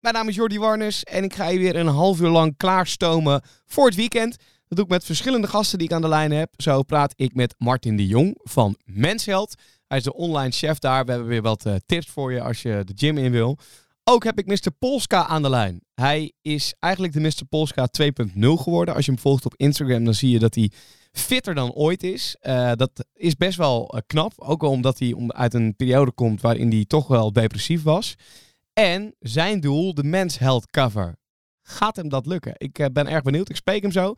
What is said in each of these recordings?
Mijn naam is Jordi Warners en ik ga je weer een half uur lang klaarstomen voor het weekend. Dat doe ik met verschillende gasten die ik aan de lijn heb. Zo praat ik met Martin de Jong van Mensheld. Hij is de online chef daar. We hebben weer wat eh, tips voor je als je de gym in wil. Ook heb ik Mr. Polska aan de lijn. Hij is eigenlijk de Mr. Polska 2.0 geworden. Als je hem volgt op Instagram, dan zie je dat hij fitter dan ooit is. Eh, dat is best wel eh, knap. Ook omdat hij uit een periode komt waarin hij toch wel depressief was. En zijn doel, de Men's Health Cover. Gaat hem dat lukken? Ik eh, ben erg benieuwd. Ik spreek hem zo.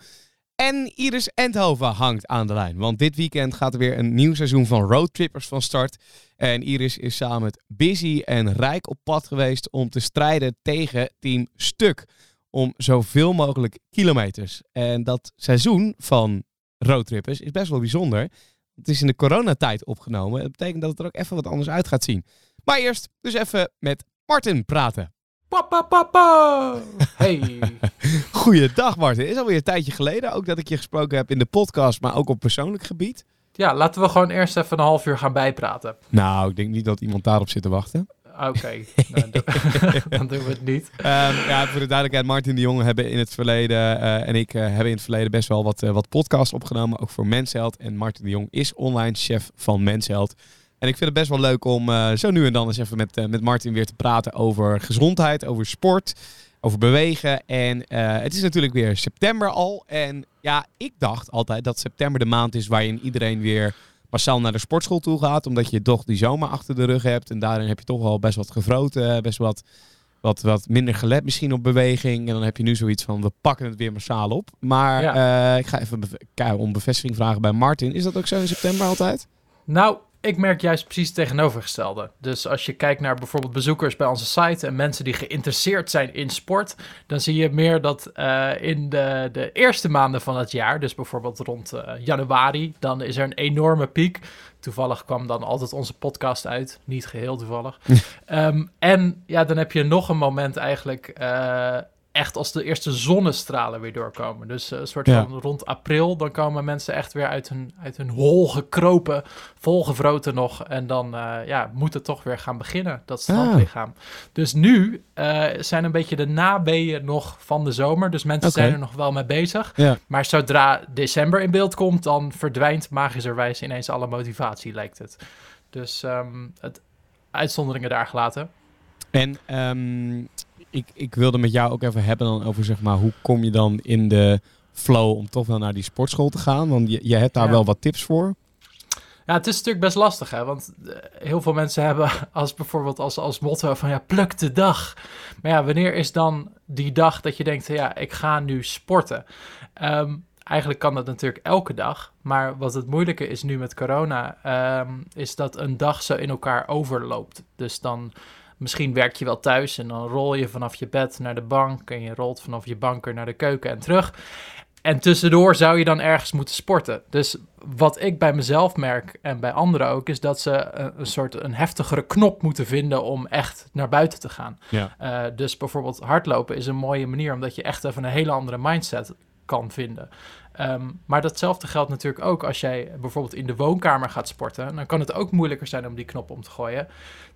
En Iris Endhoven hangt aan de lijn. Want dit weekend gaat er weer een nieuw seizoen van Roadtrippers van start. En Iris is samen met Busy en Rijk op pad geweest om te strijden tegen Team Stuk. Om zoveel mogelijk kilometers. En dat seizoen van Roadtrippers is best wel bijzonder. Het is in de coronatijd opgenomen. Dat betekent dat het er ook even wat anders uit gaat zien. Maar eerst dus even met Martin praten. Papa, papa. Hey. Goeiedag Martin. Is alweer een tijdje geleden ook dat ik je gesproken heb in de podcast, maar ook op persoonlijk gebied. Ja, laten we gewoon eerst even een half uur gaan bijpraten. Nou, ik denk niet dat iemand daarop zit te wachten. Oké, nou, do- dan doen we het niet. Ehm, ja, voor de duidelijkheid, Martin de Jong hebben in het verleden eh, en ik eh, hebben in het verleden best wel wat, eh, wat podcasts opgenomen, ook voor Mensheld. En Martin de Jong is online chef van Mensheld. En ik vind het best wel leuk om eh, zo nu en dan eens even met, eh, met Martin weer te praten over gezondheid, over sport, over bewegen. En eh, het is natuurlijk weer september al. En ja, ik dacht altijd dat september de maand is waarin iedereen weer massaal naar de sportschool toe gaat. Omdat je toch die zomer achter de rug hebt. En daarin heb je toch wel best wat gevroten, best wat, wat, wat minder gelet misschien op beweging. En dan heb je nu zoiets van, we pakken het weer massaal op. Maar ik ga even om bevestiging vragen bij Martin. Is dat ook zo in september altijd? Nou, ik merk juist precies het tegenovergestelde. Dus als je kijkt naar bijvoorbeeld bezoekers bij onze site en mensen die geïnteresseerd zijn in sport, dan zie je meer dat eh, in de, de eerste maanden van het jaar, dus bijvoorbeeld rond eh, januari, dan is er een enorme piek. Toevallig kwam dan altijd onze podcast uit, niet geheel toevallig. Ehm, en ja, dan heb je nog een moment eigenlijk. eh, Echt als de eerste zonnestralen weer doorkomen. Dus eh, een soort Ja. van rond april, dan komen mensen echt weer uit hun, uit hun hol gekropen volgevroten nog. En dan eh, ja, moet het toch weer gaan beginnen, dat strandlichaam. Dus nu eh, zijn een beetje de nabeeën nog van de zomer. Dus mensen zijn er nog wel mee bezig. Ja. Maar zodra december in beeld komt, dan verdwijnt magischerwijs ineens alle motivatie, lijkt het. Dus ehm, het uitzonderingen daar gelaten. En ehm, ik, ik wilde met jou ook even hebben dan over zeg maar, hoe kom je dan in de flow om toch wel naar die sportschool te gaan? Want je, je hebt daar Ja. wel wat tips voor. Ja, het is natuurlijk best lastig, hè? Want eh, heel veel mensen hebben als bijvoorbeeld als, als motto van ja, pluk de dag. Maar ja, wanneer is dan die dag dat je denkt, ja, ik ga nu sporten? Ehm, eigenlijk kan dat natuurlijk elke dag. Maar wat het moeilijke is nu met corona, ehm, is dat een dag zo in elkaar overloopt. Dus dan misschien werk je wel thuis en dan rol je vanaf je bed naar de bank en je rolt vanaf je banker naar de keuken en terug. En tussendoor zou je dan ergens moeten sporten. Dus wat ik bij mezelf merk en bij anderen ook, is dat ze een, soort een heftigere knop moeten vinden om echt naar buiten te gaan. Ja. Eh, dus bijvoorbeeld hardlopen is een mooie manier, omdat je echt even een hele andere mindset kan vinden. Ehm, maar datzelfde geldt natuurlijk ook als jij bijvoorbeeld in de woonkamer gaat sporten. Dan kan het ook moeilijker zijn om die knop om te gooien.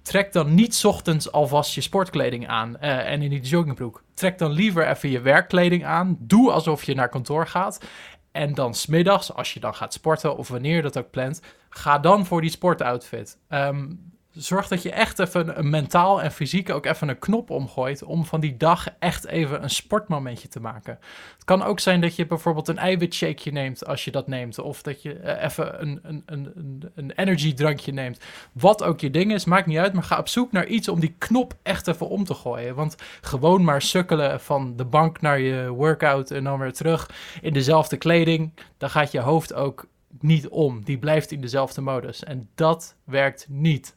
Trek dan niet ochtends alvast je sportkleding aan eh, en in die joggingbroek. Trek dan liever even je werkkleding aan. Doe alsof je naar kantoor gaat. En dan smiddags, als je dan gaat sporten of wanneer je dat ook plant, ga dan voor die sportoutfit. Ehm, zorg dat je echt even mentaal en fysiek ook even een knop omgooit om van die dag echt even een sportmomentje te maken. Het kan ook zijn dat je bijvoorbeeld een eiwitshakeje neemt als je dat neemt. Of dat je eh, even een, een, een, een, een energy drankje neemt. Wat ook je ding is, maakt niet uit. Maar ga op zoek naar iets om die knop echt even om te gooien. Want gewoon maar sukkelen van de bank naar je workout en dan weer terug in dezelfde kleding. Dan gaat je hoofd ook niet om. Die blijft in dezelfde modus. En dat werkt niet.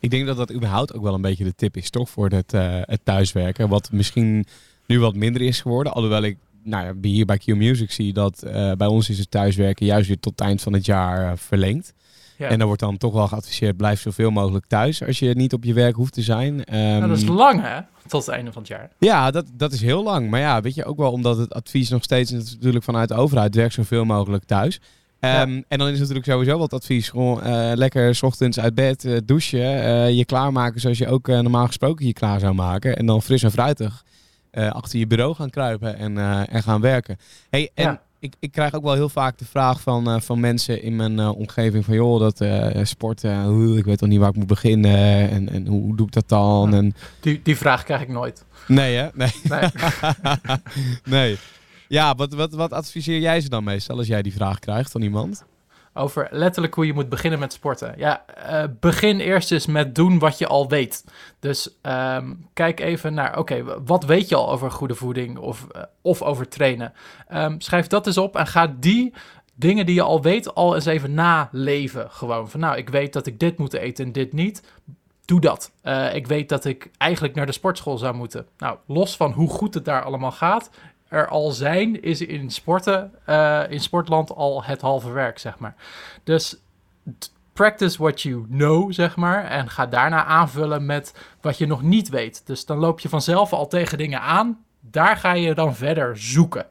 Ik denk dat dat überhaupt ook wel een beetje de tip is, toch? Voor het, eh, het thuiswerken. Wat misschien nu wat minder is geworden. Alhoewel ik nou ja, hier bij Q Music zie dat eh, bij ons is het thuiswerken juist weer tot het eind van het jaar eh, verlengd. Ja. En dan wordt dan toch wel geadviseerd, blijf zoveel mogelijk thuis als je niet op je werk hoeft te zijn. Nou, dat is Ehm, lang, hè? Tot het einde van het jaar. ja, dat, dat is heel lang. Maar ja, weet je, ook wel omdat het advies nog steeds natuurlijk vanuit de overheid, werk zoveel mogelijk thuis. Ehm, En dan is natuurlijk sowieso het advies, gewoon eh, lekker 's ochtends uit bed, eh, douchen, eh, je klaarmaken zoals je ook normaal gesproken je klaar zou maken. En dan fris en fruitig achter je bureau gaan kruipen en, en gaan werken. Hey, en Ja. ik, ik krijg ook wel heel vaak de vraag van, van mensen in mijn omgeving van, joh, dat sporten, ik weet toch niet waar ik moet beginnen en, en hoe doe ik dat dan? En, Die, die vraag krijg ik nooit. nee hè? Nee. Nee. nee. Ja, wat, wat, wat adviseer jij ze dan meestal als jij die vraag krijgt van iemand? Over letterlijk hoe je moet beginnen met sporten. Ja, eh, begin eerst eens met doen wat je al weet. Dus ehm, kijk even naar, oké, wat weet je al over goede voeding of, eh, of over trainen? Ehm, schrijf dat eens op en ga die dingen die je al weet al eens even naleven. Gewoon van, nou, ik weet dat ik dit moet eten en dit niet. Doe dat. Eh, ik weet dat ik eigenlijk naar de sportschool zou moeten. Nou, los van hoe goed het daar allemaal gaat, er al zijn, is in sporten, eh, in sportland al het halve werk, zeg maar. Dus practice what you know, zeg maar. En ga daarna aanvullen met wat je nog niet weet. Dus dan loop je vanzelf al tegen dingen aan. Daar ga je dan verder zoeken.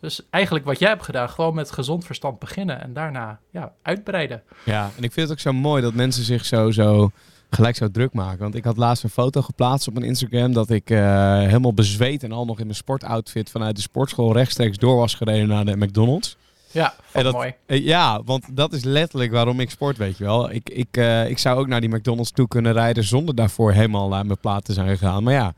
Dus eigenlijk wat jij hebt gedaan, gewoon met gezond verstand beginnen en daarna ja, uitbreiden. Ja, en ik vind het ook zo mooi dat mensen zich zo, zo gelijk zo druk maken. Want ik had laatst een foto geplaatst op mijn Instagram dat ik eh, helemaal bezweet en al nog in mijn sportoutfit vanuit de sportschool rechtstreeks door was gereden naar de McDonald's. Ja, En dat, mooi. eh, ja, want dat is letterlijk waarom ik sport, weet je wel. Ik, ik, eh, ik zou ook naar die McDonald's toe kunnen rijden zonder daarvoor helemaal naar mijn plaat te zijn gegaan. Maar ja,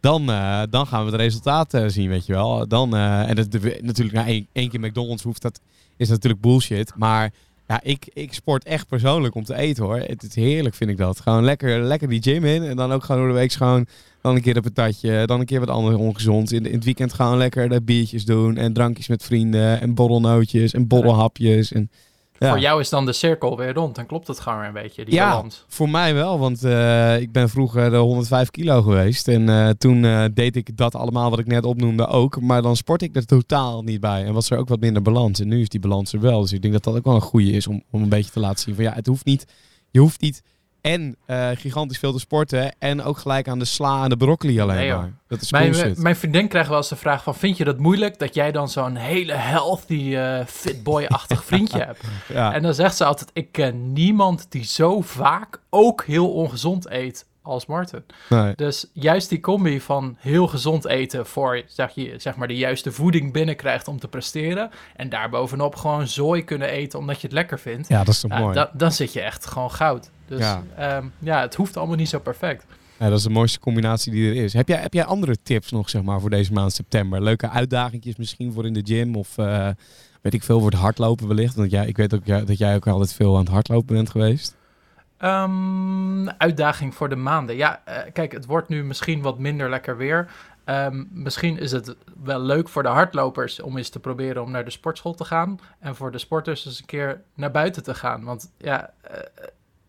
dan, dan gaan we het resultaat zien, weet je wel. Dan, en dat, natuurlijk, na één, één keer McDonald's hoeft, dat is natuurlijk bullshit. Maar ja, ik, ik sport echt persoonlijk om te eten hoor. Het is heerlijk, vind ik dat. Gewoon lekker, lekker die gym in en dan ook gewoon door de week gewoon... Dan een keer een patatje, dan een keer wat anders ongezond. In, in het weekend gewoon lekker de biertjes doen en drankjes met vrienden en borrelnootjes en borrelhapjes. En, ja. Voor jou is dan de cirkel weer rond. Dan klopt het gewoon weer een beetje, die Ja. balans. Voor mij wel, want eh, ik ben vroeger de 105 kilo geweest. En eh, toen eh, deed ik dat allemaal wat ik net opnoemde ook. Maar dan sport ik er totaal niet bij. En was er ook wat minder balans. En nu is die balans er wel. Dus ik denk dat dat ook wel een goede is om, om een beetje te laten zien van ja, het hoeft niet. Je hoeft niet en eh, gigantisch veel te sporten. En ook gelijk aan de sla en de broccoli alleen Nee, maar. Dat is Mijn, bullshit. mijn vriendin krijgt wel eens de vraag van... vind je dat moeilijk dat jij dan zo'n hele healthy, eh fit boy-achtig vriendje hebt? ja. En dan zegt ze altijd... ik ken niemand die zo vaak ook heel ongezond eet als Martin. nee. Dus juist die combi van heel gezond eten... voor zeg, je, zeg maar de juiste voeding binnenkrijgt om te presteren... en daarbovenop gewoon zooi kunnen eten omdat je het lekker vindt... ja, dat is toch mooi. da- dan zit je echt gewoon goud. Dus Ja. ja. ja, het hoeft allemaal niet zo perfect. Ja, dat is de mooiste combinatie die er is. Heb jij, heb jij andere tips nog zeg maar, voor deze maand september? Leuke uitdagingjes misschien voor in de gym of eh, weet ik veel voor het hardlopen wellicht? Want jij, ik weet ook ja, dat jij ook altijd veel aan het hardlopen bent geweest. Ehm, uitdaging voor de maanden. Ja, eh, kijk, het wordt nu misschien wat minder lekker weer. Ehm, misschien is het wel leuk voor de hardlopers om eens te proberen om naar de sportschool te gaan. En voor de sporters eens een keer naar buiten te gaan. Want ja, eh,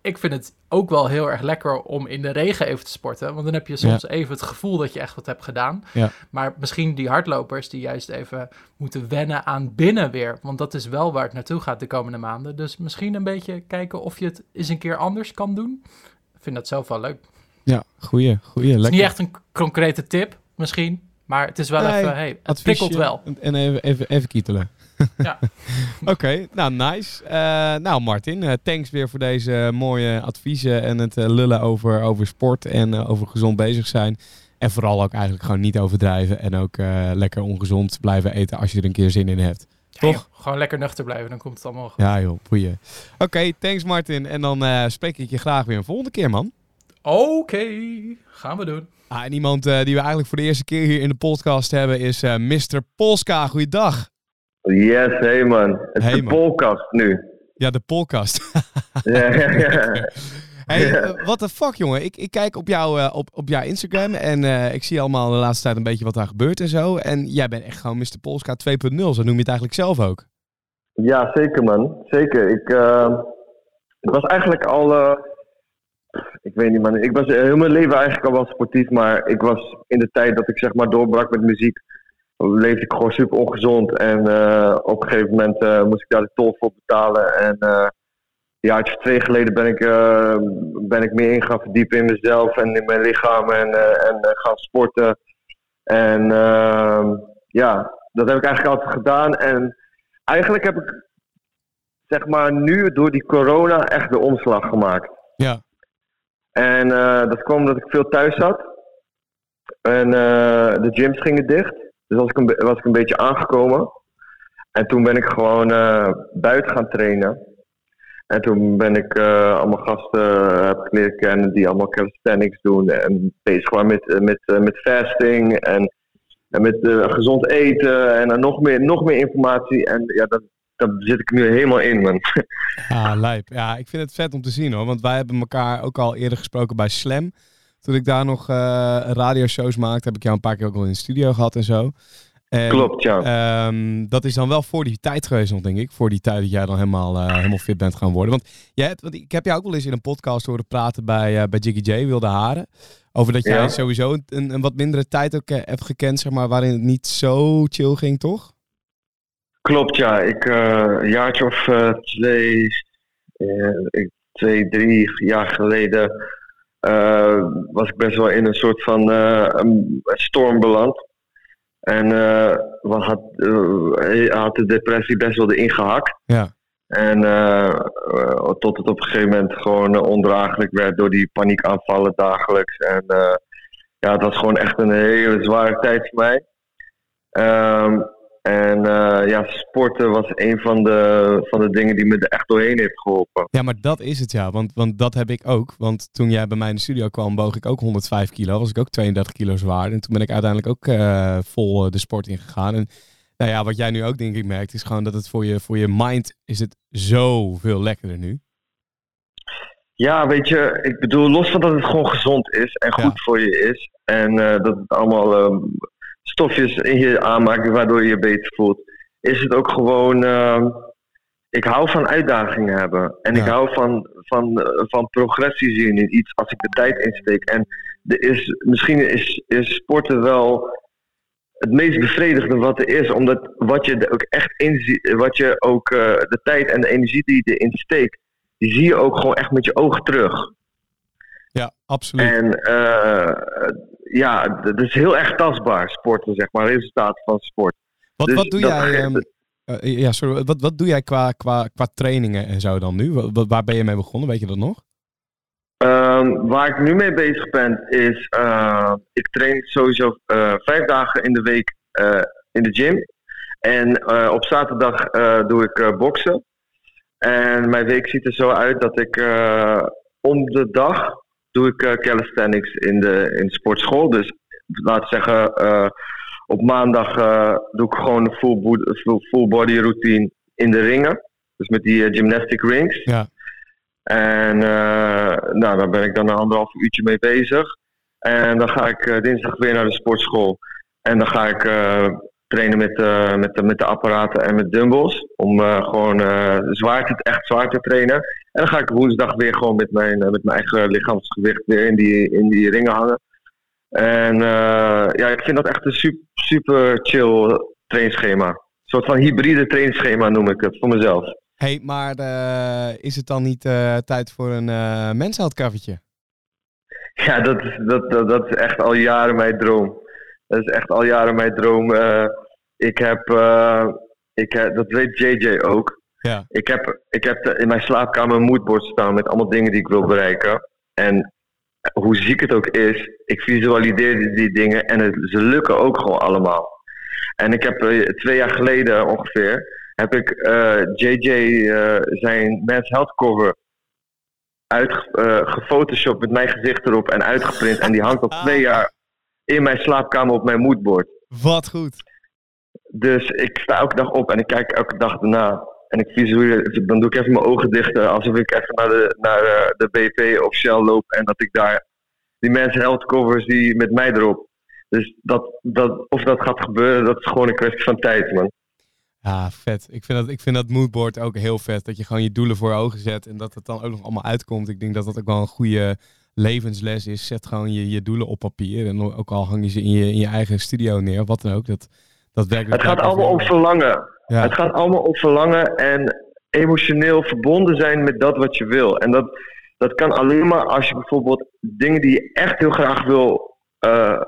ik vind het ook wel heel erg lekker om in de regen even te sporten. Want dan heb je soms even het gevoel dat je echt wat hebt gedaan. Ja. Maar misschien die hardlopers die juist even moeten wennen aan binnen weer. Want dat is wel waar het naartoe gaat de komende maanden. Dus misschien een beetje kijken of je het eens een keer anders kan doen. Ik vind dat zelf wel leuk. Ja, goeie, goeie, Het is lekker. niet echt een concrete tip, misschien. Maar het is wel Nee, even, hey, het Adviesje prikkelt wel. En even, even, even kietelen. Ja. Oké, nou nice. Eh, nou Martin, eh, thanks weer voor deze mooie adviezen en het eh, lullen over, over sport en over gezond bezig zijn. En vooral ook eigenlijk gewoon niet overdrijven en ook lekker ongezond blijven eten als je er een keer zin in hebt. Ja, Toch? joh, gewoon lekker nuchter blijven, dan komt het allemaal goed. Ja joh, boeien. Oké, thanks Martin. En dan spreek ik je graag weer een volgende keer man. Oké, gaan we doen. Ah, en iemand die we eigenlijk voor de eerste keer hier in de podcast hebben is Mr. Polska. Goeiedag. Yes, hey man. Het is de podcast nu. Ja, de podcast. ja, ja, ja. Hey, eh, what the fuck, jongen? Ik, ik kijk op, jou, eh, op, op jouw Instagram en eh, ik zie allemaal de laatste tijd een beetje wat daar gebeurt en zo. En jij bent echt gewoon Mr. Polska 2.0, zo noem je het eigenlijk zelf ook. Ja, zeker man. Zeker. Ik, het was eigenlijk al ik weet niet man. Ik was heel mijn leven eigenlijk al wel sportief, maar ik was in de tijd dat ik zeg maar doorbrak met muziek, leefde ik gewoon super ongezond. En eh, op een gegeven moment eh, moest ik daar de tol voor betalen. En eh een jaartje of twee geleden ben ik, ben ik meer in gaan verdiepen in mezelf en in mijn lichaam en, en gaan sporten. En ehm, ja, dat heb ik eigenlijk altijd gedaan. En eigenlijk heb ik zeg maar nu door die corona echt de omslag gemaakt. Ja. En dat kwam omdat ik veel thuis zat. En de gyms gingen dicht. Dus was ik, een, was ik een beetje aangekomen. En toen ben ik gewoon eh, buiten gaan trainen. En toen ben ik eh, allemaal gasten eh, heb ik leren kennen die allemaal calisthenics doen. En bezig waren met, met, met fasting en, en met gezond eten. En dan nog meer, nog meer informatie. En ja, dat, daar zit ik nu helemaal in, man. Ja, lijp. Ja, ik vind het vet om te zien hoor. Want wij hebben elkaar ook al eerder gesproken bij Slam. Toen ik daar nog eh radioshows maakte, heb ik jou een paar keer ook al in de studio gehad en zo. En, Klopt, ja. ehm, dat is dan wel voor die tijd geweest nog, denk ik. Voor die tijd dat jij dan helemaal, eh, helemaal fit bent gaan worden. Want, jij hebt, want ik heb jou ook wel eens in een podcast horen praten bij, eh, bij Jiggy J, Wilde Haren. Over dat jij Ja. sowieso een, een, een wat mindere tijd ook hebt gekend, zeg maar, waarin het niet zo chill ging, toch? Klopt, ja. Ik, een jaartje of twee, twee, drie jaar geleden eh, was ik best wel in een soort van eh, een storm beland. En eh, had, had de depressie best wel erin gehakt. Ja. En tot het op een gegeven moment gewoon ondraaglijk werd door die paniekaanvallen dagelijks. En ja, het was gewoon echt een hele zware tijd voor mij. Ehm, en eh, ja, sporten was een van de, van de dingen die me er echt doorheen heeft geholpen. Ja, maar dat is het ja. Want, want dat heb ik ook. Want toen jij bij mij in de studio kwam, boog ik ook 105 kilo. Was ik ook 32 kilo zwaar. En toen ben ik uiteindelijk ook eh, vol eh, de sport ingegaan. En nou ja, wat jij nu ook denk ik merkt, is gewoon dat het voor je, voor je mind is het zoveel lekkerder nu. Ja, weet je, ik bedoel, los van dat het gewoon gezond is en goed Ja. voor je is. En dat het allemaal ehm, stofjes in je aanmaakt waardoor je je beter voelt. Is het ook gewoon, ehm, ik hou van uitdagingen hebben. En ik hou van, van, eh, van progressie zien in iets als ik de tijd insteek. En er is, misschien is, is sporten wel het meest bevredigende wat er is. Omdat wat je er ook echt in ziet, wat je ook eh, de tijd en de energie die je erin steekt, die zie je ook gewoon echt met je ogen terug. Ja, absoluut. En eh, ja, het is heel erg tastbaar, sporten, zeg maar, resultaten van sport. wat, dus wat doe dat jij... ehm, eh, ja, sorry. Wat, wat doe jij qua, qua, qua trainingen en zo dan nu? Wa- wa- waar ben je mee begonnen? Weet je dat nog? Ehm, waar ik nu mee bezig ben, is eh, ik train sowieso eh, vijf dagen in de week eh, in de gym. En op zaterdag doe ik boksen. En mijn week ziet er zo uit dat ik om de dag doe ik eh, calisthenics in de, in de sportschool. Dus we zeggen, eh, op maandag eh, doe ik gewoon een full, bo- full, body routine in de ringen. Dus met die gymnastic rings. Ja. En nou, daar ben ik dan een anderhalf uurtje mee bezig. En dan ga ik dinsdag weer naar de sportschool. En dan ga ik trainen met, eh, met, de, met de apparaten en met dumbbells. Om eh, gewoon eh, zwaar te, echt zwaar te trainen. En dan ga ik woensdag weer gewoon met mijn, met mijn eigen lichaamsgewicht weer in die, in die ringen hangen. En ja, ik vind dat echt een super, super chill trainingsschema. Een soort van hybride trainingsschema noem ik het voor mezelf. hey, maar is het dan niet tijd voor een uh? Ja, dat is, dat, dat, dat is echt al jaren mijn droom. Dat is echt al jaren mijn droom. Eh, ik heb, eh, ik heb, dat weet JJ ook. Ja. Ik heb, ik heb in mijn slaapkamer een moodboard staan met allemaal dingen die ik wil bereiken. En hoe ziek het ook is, ik visualiseer die, die dingen en het, ze lukken ook gewoon allemaal. En ik heb eh, twee jaar geleden ongeveer, heb ik JJ zijn Men's Health cover uitgefotoshopt met mijn gezicht erop en uitgeprint. En die hangt al twee jaar in mijn slaapkamer op mijn moodboard. Wat goed. Dus ik sta elke dag op en ik kijk elke dag erna. En ik visualiseer, dan doe ik even mijn ogen dicht, eh, alsof ik even naar de, naar eh, de BP of Shell loop. En dat ik daar die mensen health covers zie met mij erop. Dus dat, dat, of dat gaat gebeuren, dat is gewoon een kwestie van tijd, man. Ja, vet. Ik vind, dat, ik vind dat moodboard ook heel vet. Dat je gewoon je doelen voor ogen zet en dat het dan ook nog allemaal uitkomt. Ik denk dat dat ook wel een goede levensles is. Zet gewoon je, je doelen op papier. En ook al hang je ze in je, in je eigen studio neer, of wat dan ook. Dat, dat werkt Het gaat allemaal om verlangen. Ja. Het gaat allemaal om verlangen en emotioneel verbonden zijn met dat wat je wil. En dat, dat kan alleen maar als je bijvoorbeeld dingen die je echt heel graag wil eh,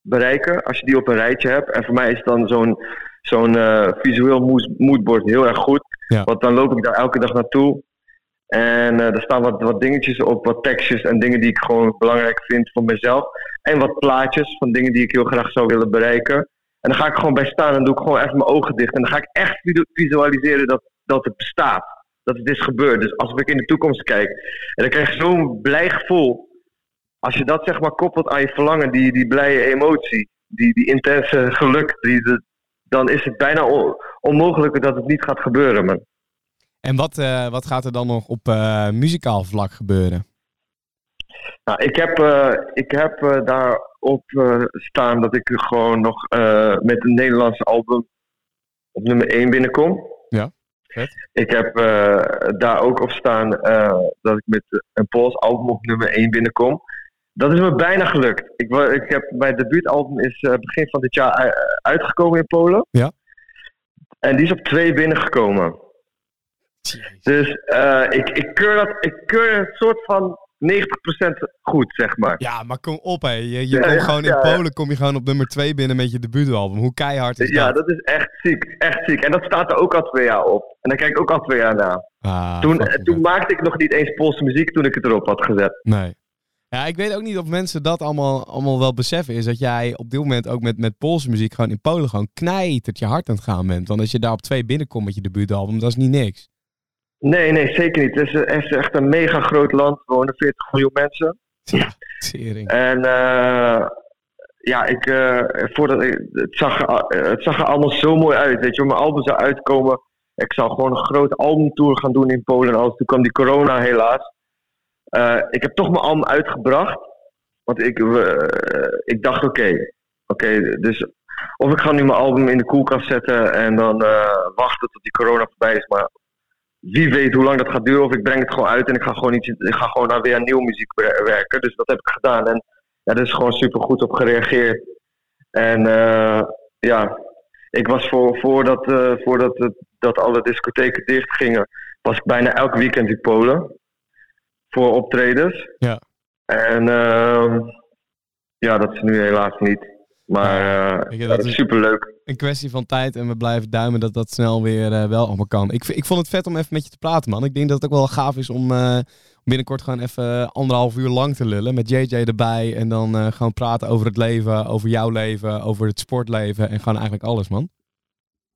bereiken, als je die op een rijtje hebt. En voor mij is dan zo'n zo'n eh, visueel moodboard heel erg goed. Ja. Want dan loop ik daar elke dag naartoe. En eh er staan wat, wat dingetjes op, wat tekstjes en dingen die ik gewoon belangrijk vind voor mezelf. En wat plaatjes van dingen die ik heel graag zou willen bereiken. En dan ga ik gewoon bij staan en doe ik gewoon even mijn ogen dicht. En dan ga ik echt visu- visualiseren dat, dat het bestaat. Dat het is gebeurd. Dus als ik in de toekomst kijk. En dan krijg je zo'n blij gevoel. Als je dat zeg maar koppelt aan je verlangen, die, die blije emotie. Die, die intense geluk. Die, dan is het bijna on- onmogelijk dat het niet gaat gebeuren, man. En wat, eh, wat gaat er dan nog op eh, muzikaal vlak gebeuren? Nou, ik heb, eh, ik heb daarop staan dat ik gewoon nog met een Nederlandse album op nummer 1 binnenkom. Ja, vet. Ik heb daar ook op staan dat ik met een Pools album op nummer 1 binnenkom. Dat is me bijna gelukt. Ik, ik heb, mijn debuutalbum is begin van dit jaar uitgekomen in Polen. Ja. En die is op 2 binnengekomen. Dus eh, ik, ik, keur dat, ik keur een soort van 90% goed, zeg maar. Ja, maar kom op hé. Je, je Ja, komt ja, gewoon in ja. Polen kom je gewoon op nummer 2 binnen met je debuutalbum. Hoe keihard is Ja, dat? dat is echt ziek. Echt ziek. En dat staat er ook al twee jaar op. En daar kijk ik ook al twee jaar naar. Ah, Toen, fucking toen maakte ik nog niet eens Poolse muziek toen ik het erop had gezet. Nee. Ja, ik weet ook niet of mensen dat allemaal, allemaal wel beseffen. Is dat jij op dit moment ook met, met Poolse muziek gewoon in Polen gewoon knijtert je hart aan het gaan bent. Want als je daar op twee binnenkomt met je debuutalbum, dat is niet niks. Nee, nee, zeker niet. Het is, is echt een mega groot land. Er wonen 40 miljoen mensen. Ja, tering. En eh, ja, ik, eh, voordat ik, het, zag, er- het zag er allemaal zo mooi uit. Weet je, mijn album zou uitkomen. Ik zou gewoon een grote albumtour gaan doen in Polen. En alles. Toen kwam die corona helaas. Eh, ik heb toch mijn album uitgebracht. Want ik, eh, ik dacht, oké, oké, dus of ik ga nu mijn album in de koelkast zetten en dan eh, wachten tot die corona voorbij is. Maar wie weet hoe lang dat gaat duren. Of ik breng het gewoon uit en ik ga gewoon, iets, ik ga gewoon naar weer aan nieuwe muziek wer- werken. Dus dat heb ik gedaan. En ja, daar is gewoon super goed op gereageerd. En eh, ja, ik was voor, voordat, eh, voordat dat alle discotheken dicht gingen, was ik bijna elk weekend in Polen. Voor optredens. Ja. En ehm, ja, dat is nu helaas niet. Maar eh, ja, dat dat is is- super leuk. Een kwestie van tijd en we blijven duimen dat dat snel weer eh, wel allemaal kan. Ik, ik vond het vet om even met je te praten, man. Ik denk dat het ook wel gaaf is om eh, binnenkort gewoon even anderhalf uur lang te lullen. Met JJ erbij en dan gewoon praten over het leven, over jouw leven, over het sportleven en gewoon eigenlijk alles, man.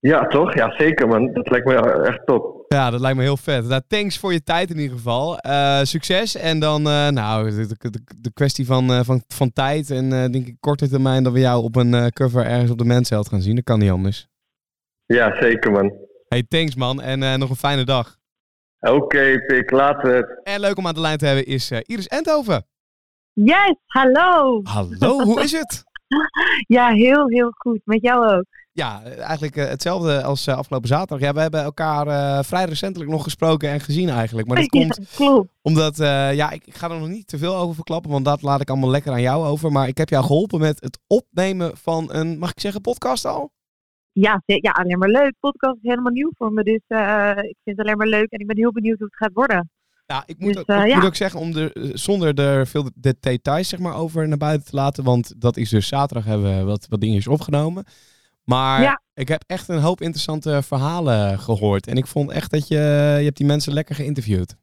Ja, toch? Ja, zeker man. Dat lijkt me echt top. Ja, dat lijkt me heel vet. Nou, thanks voor je tijd in ieder geval. Eh, succes. En dan, eh, nou, de, de, de- de kwestie van, eh, van, van tijd en eh, denk ik korte termijn dat we jou op een cover ergens op de Mensheld gaan zien. Dat kan niet anders. Ja, zeker man. Hey, thanks man. En eh, nog een fijne dag. Oké, Pik, later. En leuk om aan de lijn te hebben is eh, Iris Endhoven. Yes, hallo. Hallo, hoe is het? Ja, heel, heel goed. Met jou ook. Ja, eigenlijk eh, hetzelfde als eh, afgelopen zaterdag. Ja, we hebben elkaar eh, vrij recentelijk nog gesproken en gezien eigenlijk. Maar dat komt Ja, omdat, ja, ik, ik ga er nog niet te veel over verklappen, want dat laat ik allemaal lekker aan jou over. Maar ik heb jou geholpen met het opnemen van een, mag ik zeggen, podcast al? Ja, ja, alleen maar leuk. Podcast is helemaal nieuw voor me. Dus ik vind het alleen maar leuk. En ik ben heel benieuwd hoe het gaat worden. Ja, ik moet, Dus, ook, ik ja. moet ook zeggen, om eh, zonder er veel de details zeg maar, over naar buiten te laten. Want dat is dus zaterdag hebben we wat, wat dingetjes opgenomen. Maar Ja. ik heb echt een hoop interessante verhalen gehoord. En ik vond echt dat je, je hebt die mensen lekker geïnterviewd.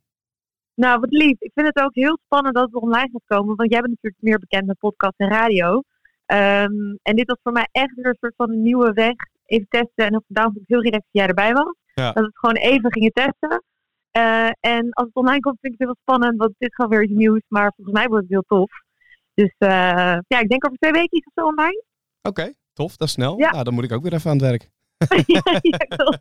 Nou, wat lief. Ik vind het ook heel spannend dat het online gaat komen. Want jij bent natuurlijk meer bekend met podcast en radio. Ehm, en dit was voor mij echt weer een soort van een nieuwe weg. Even testen. En daarom vond ik heel relaxed dat jij erbij was. Ja. Dat we het gewoon even gingen testen. Eh, en als het online komt, vind ik het heel spannend. Want dit is gewoon weer iets nieuws. Maar volgens mij wordt het heel tof. Dus eh, ja, ik denk over twee weken of zo online. Oké, tof, dat is snel. Ja. Nou, dan moet ik ook weer even aan het werk. ja, ja, klopt.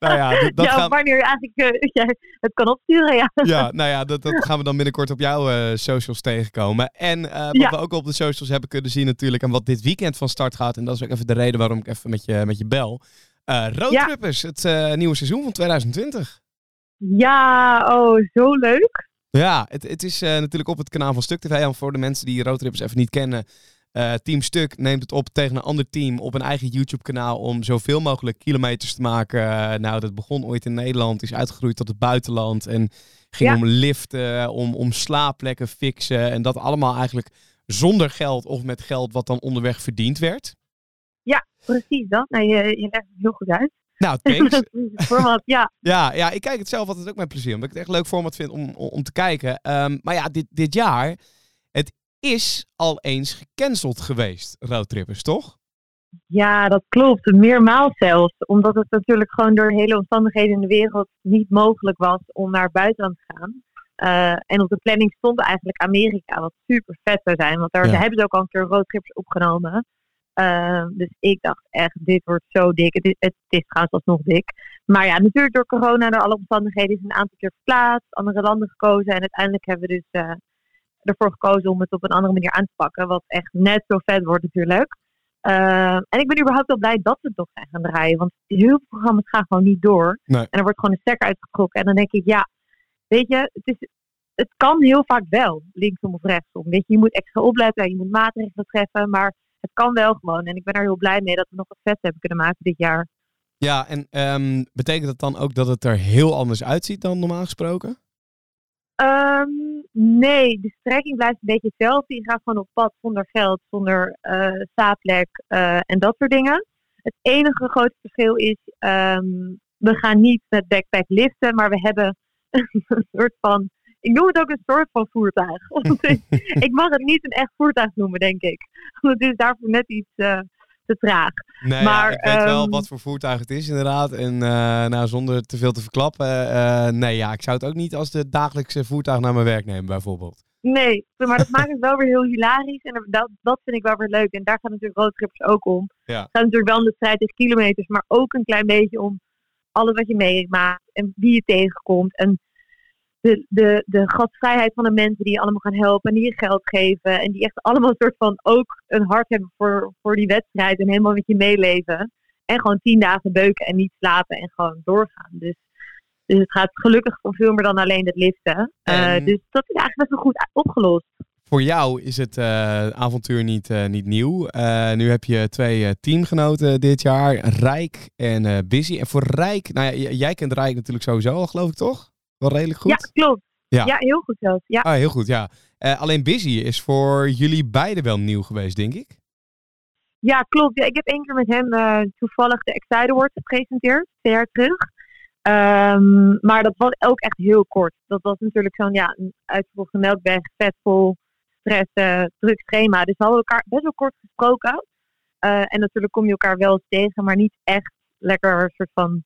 Nou ja, dat- dat ja, gaan- wanneer eigenlijk ja, het kan opsturen, ja. Ja, nou ja, dat, dat gaan we dan binnenkort op jouw eh, socials tegenkomen. En eh, wat we ook op de socials hebben kunnen zien natuurlijk, en wat dit weekend van start gaat, en dat is ook even de reden waarom ik even met je, met je bel. Uh, Roadtrippers, het uh, nieuwe seizoen van 2020. Ja, oh, zo leuk. Ja, het, het is uh, natuurlijk op het kanaal van Stuk TV. En voor de mensen die Roadtrippers even niet kennen. Team Stuk neemt het op tegen een ander team op een eigen YouTube-kanaal om zoveel mogelijk kilometers te maken. nou, dat begon ooit in Nederland, is uitgegroeid tot het buitenland. En ging ja. om liften, om, om slaapplekken fixen. En dat allemaal eigenlijk zonder geld of met geld wat dan onderweg verdiend werd. Ja, precies dat. Nou, je, je legt het heel goed uit. Nou, thanks. format, ja. ja. Ja, ik kijk het zelf altijd ook met plezier. Omdat ik het echt leuk format vind om, om, om te kijken. Um, maar ja, dit, dit jaar, het is al eens gecanceld geweest, Roadtrippers, toch? Ja, dat klopt. Meermaal zelfs. Omdat het natuurlijk gewoon door de hele omstandigheden in de wereld niet mogelijk was om naar buitenland te gaan. Uh, en op de planning stond eigenlijk Amerika, wat super vet zou zijn. Want daar Ja. hebben ze ook al een keer roadtrips opgenomen. Uh, dus ik dacht echt, dit wordt zo dik. Het is, het is trouwens alsnog dik. Maar ja, natuurlijk door corona, door alle omstandigheden, is een aantal keer verplaatst, andere landen gekozen. En uiteindelijk hebben we dus uh, ervoor gekozen om het op een andere manier aan te pakken. Wat echt net zo vet wordt natuurlijk. Uh, en ik ben überhaupt wel blij dat we het toch zijn gaan draaien. Want heel veel programma's gaan gewoon niet door. Nee. En er wordt gewoon een stekker uitgetrokken. En dan denk ik, ja, weet je, het, is, het kan heel vaak wel, linksom of rechtsom. Weet je, je moet extra opletten, je moet maatregelen treffen. Maar het kan wel gewoon. En ik ben er heel blij mee dat we nog wat vet hebben kunnen maken dit jaar. Ja, en um, betekent dat dan ook dat het er heel anders uitziet dan normaal gesproken? Um, nee, de strekking blijft een beetje hetzelfde. Je gaat gewoon op pad zonder geld, zonder uh, en dat soort dingen. Het enige grote verschil is, um, we gaan niet met backpack liften, maar we hebben een soort van, ik noem het ook een soort van voertuig. ik mag het niet een echt voertuig noemen, denk ik. Want het is daarvoor net iets uh, te traag. Nee, maar, ja, ik weet um, wel wat voor voertuig het is inderdaad. En uh, nou, zonder te veel te verklappen. Uh, nee, ja, ik zou het ook niet als de dagelijkse voertuig naar mijn werk nemen bijvoorbeeld. Nee, maar dat maakt het wel weer heel hilarisch. En dat, dat vind ik wel weer leuk. En daar gaat natuurlijk roadtrippers ook om. Ja. Het gaat natuurlijk wel om de strijd tegen kilometers. Maar ook een klein beetje om alles wat je meemaakt. En wie je tegenkomt. En de, de, de gastvrijheid van de mensen die je allemaal gaan helpen. En die je geld geven. En die echt allemaal een soort van ook een hart hebben voor, voor die wedstrijd. En helemaal met je meeleven. En gewoon tien dagen beuken en niet slapen. En gewoon doorgaan. Dus, dus het gaat gelukkig om veel meer dan alleen het liften. Uh, dus dat is eigenlijk best wel goed opgelost. Voor jou is het uh, avontuur niet, uh, niet nieuw. Uh, nu heb je twee teamgenoten dit jaar, Rijk en Busy. En voor Rijk, nou ja, jij kent Rijk natuurlijk sowieso al, geloof ik toch? Wel redelijk goed? Ja, klopt. Ja, ja heel goed zelfs. Ja. Ah, heel goed, ja. alleen Busy is voor jullie beiden wel nieuw geweest, denk ik. Ja, klopt. Ja, ik heb één keer met hem toevallig de Excite Awards gepresenteerd, twee jaar terug. Um, maar dat was ook echt heel kort. Dat was natuurlijk zo'n ja, uitverkochte melkberg, vetvol, stress, uh, druk schema. Dus we hadden elkaar best wel kort gesproken. Uh, en natuurlijk kom je elkaar wel eens tegen, maar niet echt lekker soort van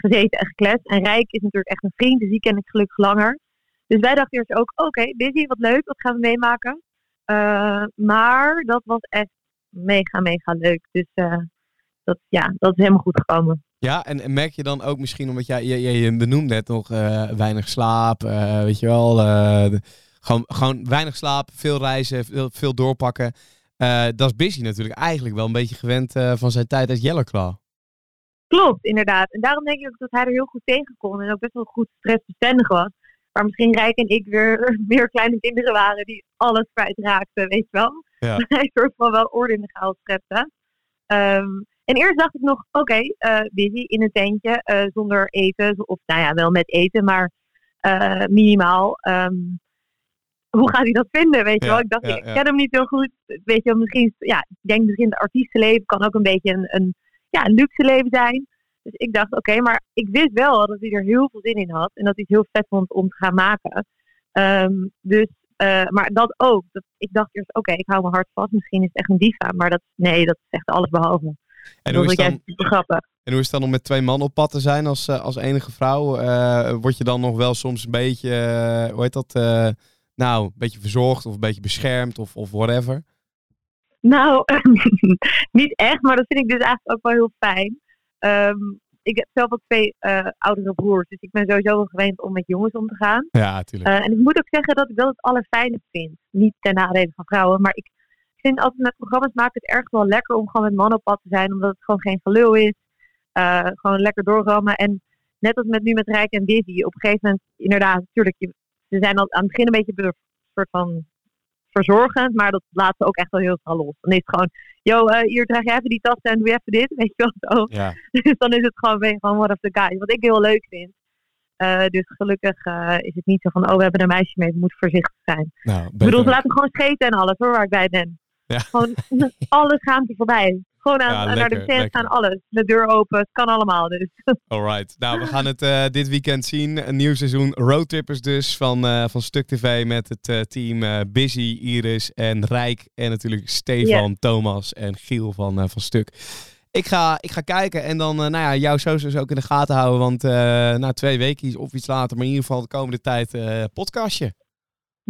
gezeten en gekletst. En Rijk is natuurlijk echt een vriend, dus die ken ik gelukkig langer. Dus wij dachten eerst ook, oké, okay, busy, wat leuk, wat gaan we meemaken. Uh, maar dat was echt mega, mega leuk. Dus dat, ja, dat is helemaal goed gekomen. Ja, en, merk je dan ook misschien, omdat jij, je, je, benoemt net nog uh, weinig slaap, weet je wel, gewoon, gewoon weinig slaap, veel reizen, veel, veel doorpakken. dat is Busy natuurlijk eigenlijk wel een beetje gewend van zijn tijd als Yellowclaw. Klopt, inderdaad. En daarom denk ik ook dat hij er heel goed tegen kon en ook best wel goed stressbestendig was. Maar misschien Rijk en ik weer meer kleine kinderen waren die alles kwijtraakten, weet je wel. Ja. hij soort van wel orde in de chaos schepte. Um, en eerst dacht ik nog, oké, okay, uh, busy in een tentje, uh, zonder eten. Of nou ja, wel met eten, maar uh, minimaal. Um, hoe gaat hij dat vinden, weet je Ja, wel? Ik dacht, ja, ik ken hem niet heel goed. Weet je wel, misschien, ja, ik denk misschien het artiestenleven kan ook een beetje een, een, ja, een luxe leven zijn. Dus ik dacht, oké, maar ik wist wel dat hij er heel veel zin in had. En dat hij het heel vet vond om te gaan maken. Um, dus, uh, maar dat ook. Dat, ik dacht eerst, oké, ik hou mijn hart vast. Misschien is het echt een diva. Maar dat, nee, dat is echt alles behalve. En dat hoe, is dan, juist super grappig. en hoe is het dan om met twee mannen op pad te zijn als, eh, als enige vrouw? Eh, word je dan nog wel soms een beetje, eh, hoe heet dat, eh, nou, een beetje verzorgd of een beetje beschermd of, of whatever? Nou, niet echt, maar dat vind ik dus eigenlijk ook wel heel fijn. Um, ik heb zelf ook twee uh, oudere broers, dus ik ben sowieso wel gewend om met jongens om te gaan. Ja, natuurlijk. Uh, en ik moet ook zeggen dat ik wel het allerfijnst vind. Niet ten nadele van vrouwen, maar ik vind altijd met programma's maken het erg wel lekker om gewoon met mannen op pad te zijn, omdat het gewoon geen gelul is. eh, gewoon lekker doorrammen. En net als met nu met Rijk en Busy, op een gegeven moment, inderdaad, natuurlijk, ze zijn al aan het begin een beetje een soort van verzorgend, maar dat laat ze ook echt wel heel snel los. Dan is het gewoon, yo, eh, hier draag je even die tassen en doe je even dit, weet je wel zo. Ja. Dus dan is het gewoon, ben je gewoon one of the guys. Wat ik heel leuk vind. Eh, dus gelukkig eh, is het niet zo van, oh, we hebben een meisje mee, we moeten voorzichtig zijn. Nou, Ik bedoel, ze laten gewoon scheten en alles hoor, waar ik bij ben. Ja. Gewoon alle schaamte voorbij. Gewoon aan, Ja, naar de tent gaan, alles. De deur open, het kan allemaal. Dus Alright. Nou, we gaan het eh, dit weekend zien. Een nieuw seizoen Roadtrippers dus van, eh, van Stuk TV met het eh, team Busy, Iris en Rijk. En natuurlijk Stefan, Thomas en Giel van, van Stuk. Ik ga, ik ga kijken en dan nou ja, jouw socials ook in de gaten houden. Want na twee weken of iets later, maar in ieder geval de komende tijd podcastje.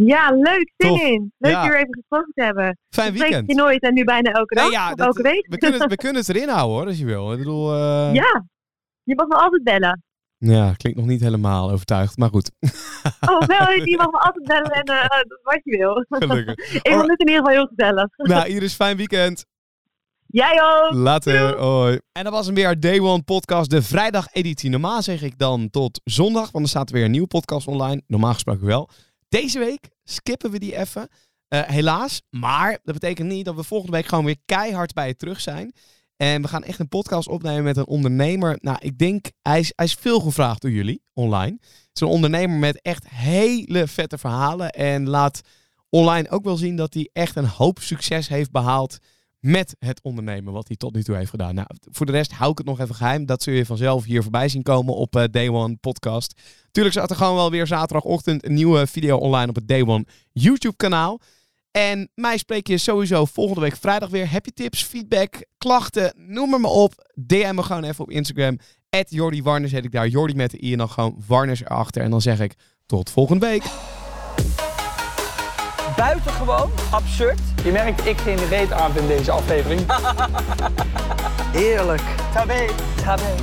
Ja, leuk, zin in. Leuk Ja. hier even gesproken te hebben. Fijn spreek weekend. je nooit en nu bijna elke dag. Nee, ja, of dat- elke week. We kunnen, het, we kunnen het erin houden hoor, als je wil. Ik bedoel, eh, Ja, je mag me altijd bellen. ja, klinkt nog niet helemaal overtuigd, maar goed. Oh, wel, je mag me altijd bellen en eh, wat je wil. Gelukkig. Ik vond het in ieder geval heel gezellig. Nou, Iris, fijn weekend. Jij ook. Later, hoi. En dat was hem weer Day One Podcast, de vrijdageditie. Normaal zeg ik dan tot zondag, want er staat weer een nieuwe podcast online. Normaal gesproken wel. Deze week skippen we die even. Eh, helaas, maar dat betekent niet dat we volgende week gewoon weer keihard bij je terug zijn. En we gaan echt een podcast opnemen met een ondernemer. Nou, ik denk, hij is, hij is veel gevraagd door jullie online. Het is een ondernemer met echt hele vette verhalen. En laat online ook wel zien dat hij echt een hoop succes heeft behaald met het ondernemen wat hij tot nu toe heeft gedaan. Nou, voor de rest hou ik het nog even geheim. Dat zul je vanzelf hier voorbij zien komen op eh, Day One Podcast. Tuurlijk staat er gewoon wel weer zaterdagochtend een nieuwe video online op het Day One YouTube kanaal. En mij spreek je sowieso volgende week vrijdag weer. Heb je tips, feedback, klachten, noem maar, op. DM me gewoon even op Instagram. Jordi Warners heet ik daar. Jordi met de i en dan gewoon Warners erachter. En dan zeg ik tot volgende week. Buitengewoon absurd. Je merkt, ik geen reet aan in deze aflevering. Heerlijk. Tabé. Tabé.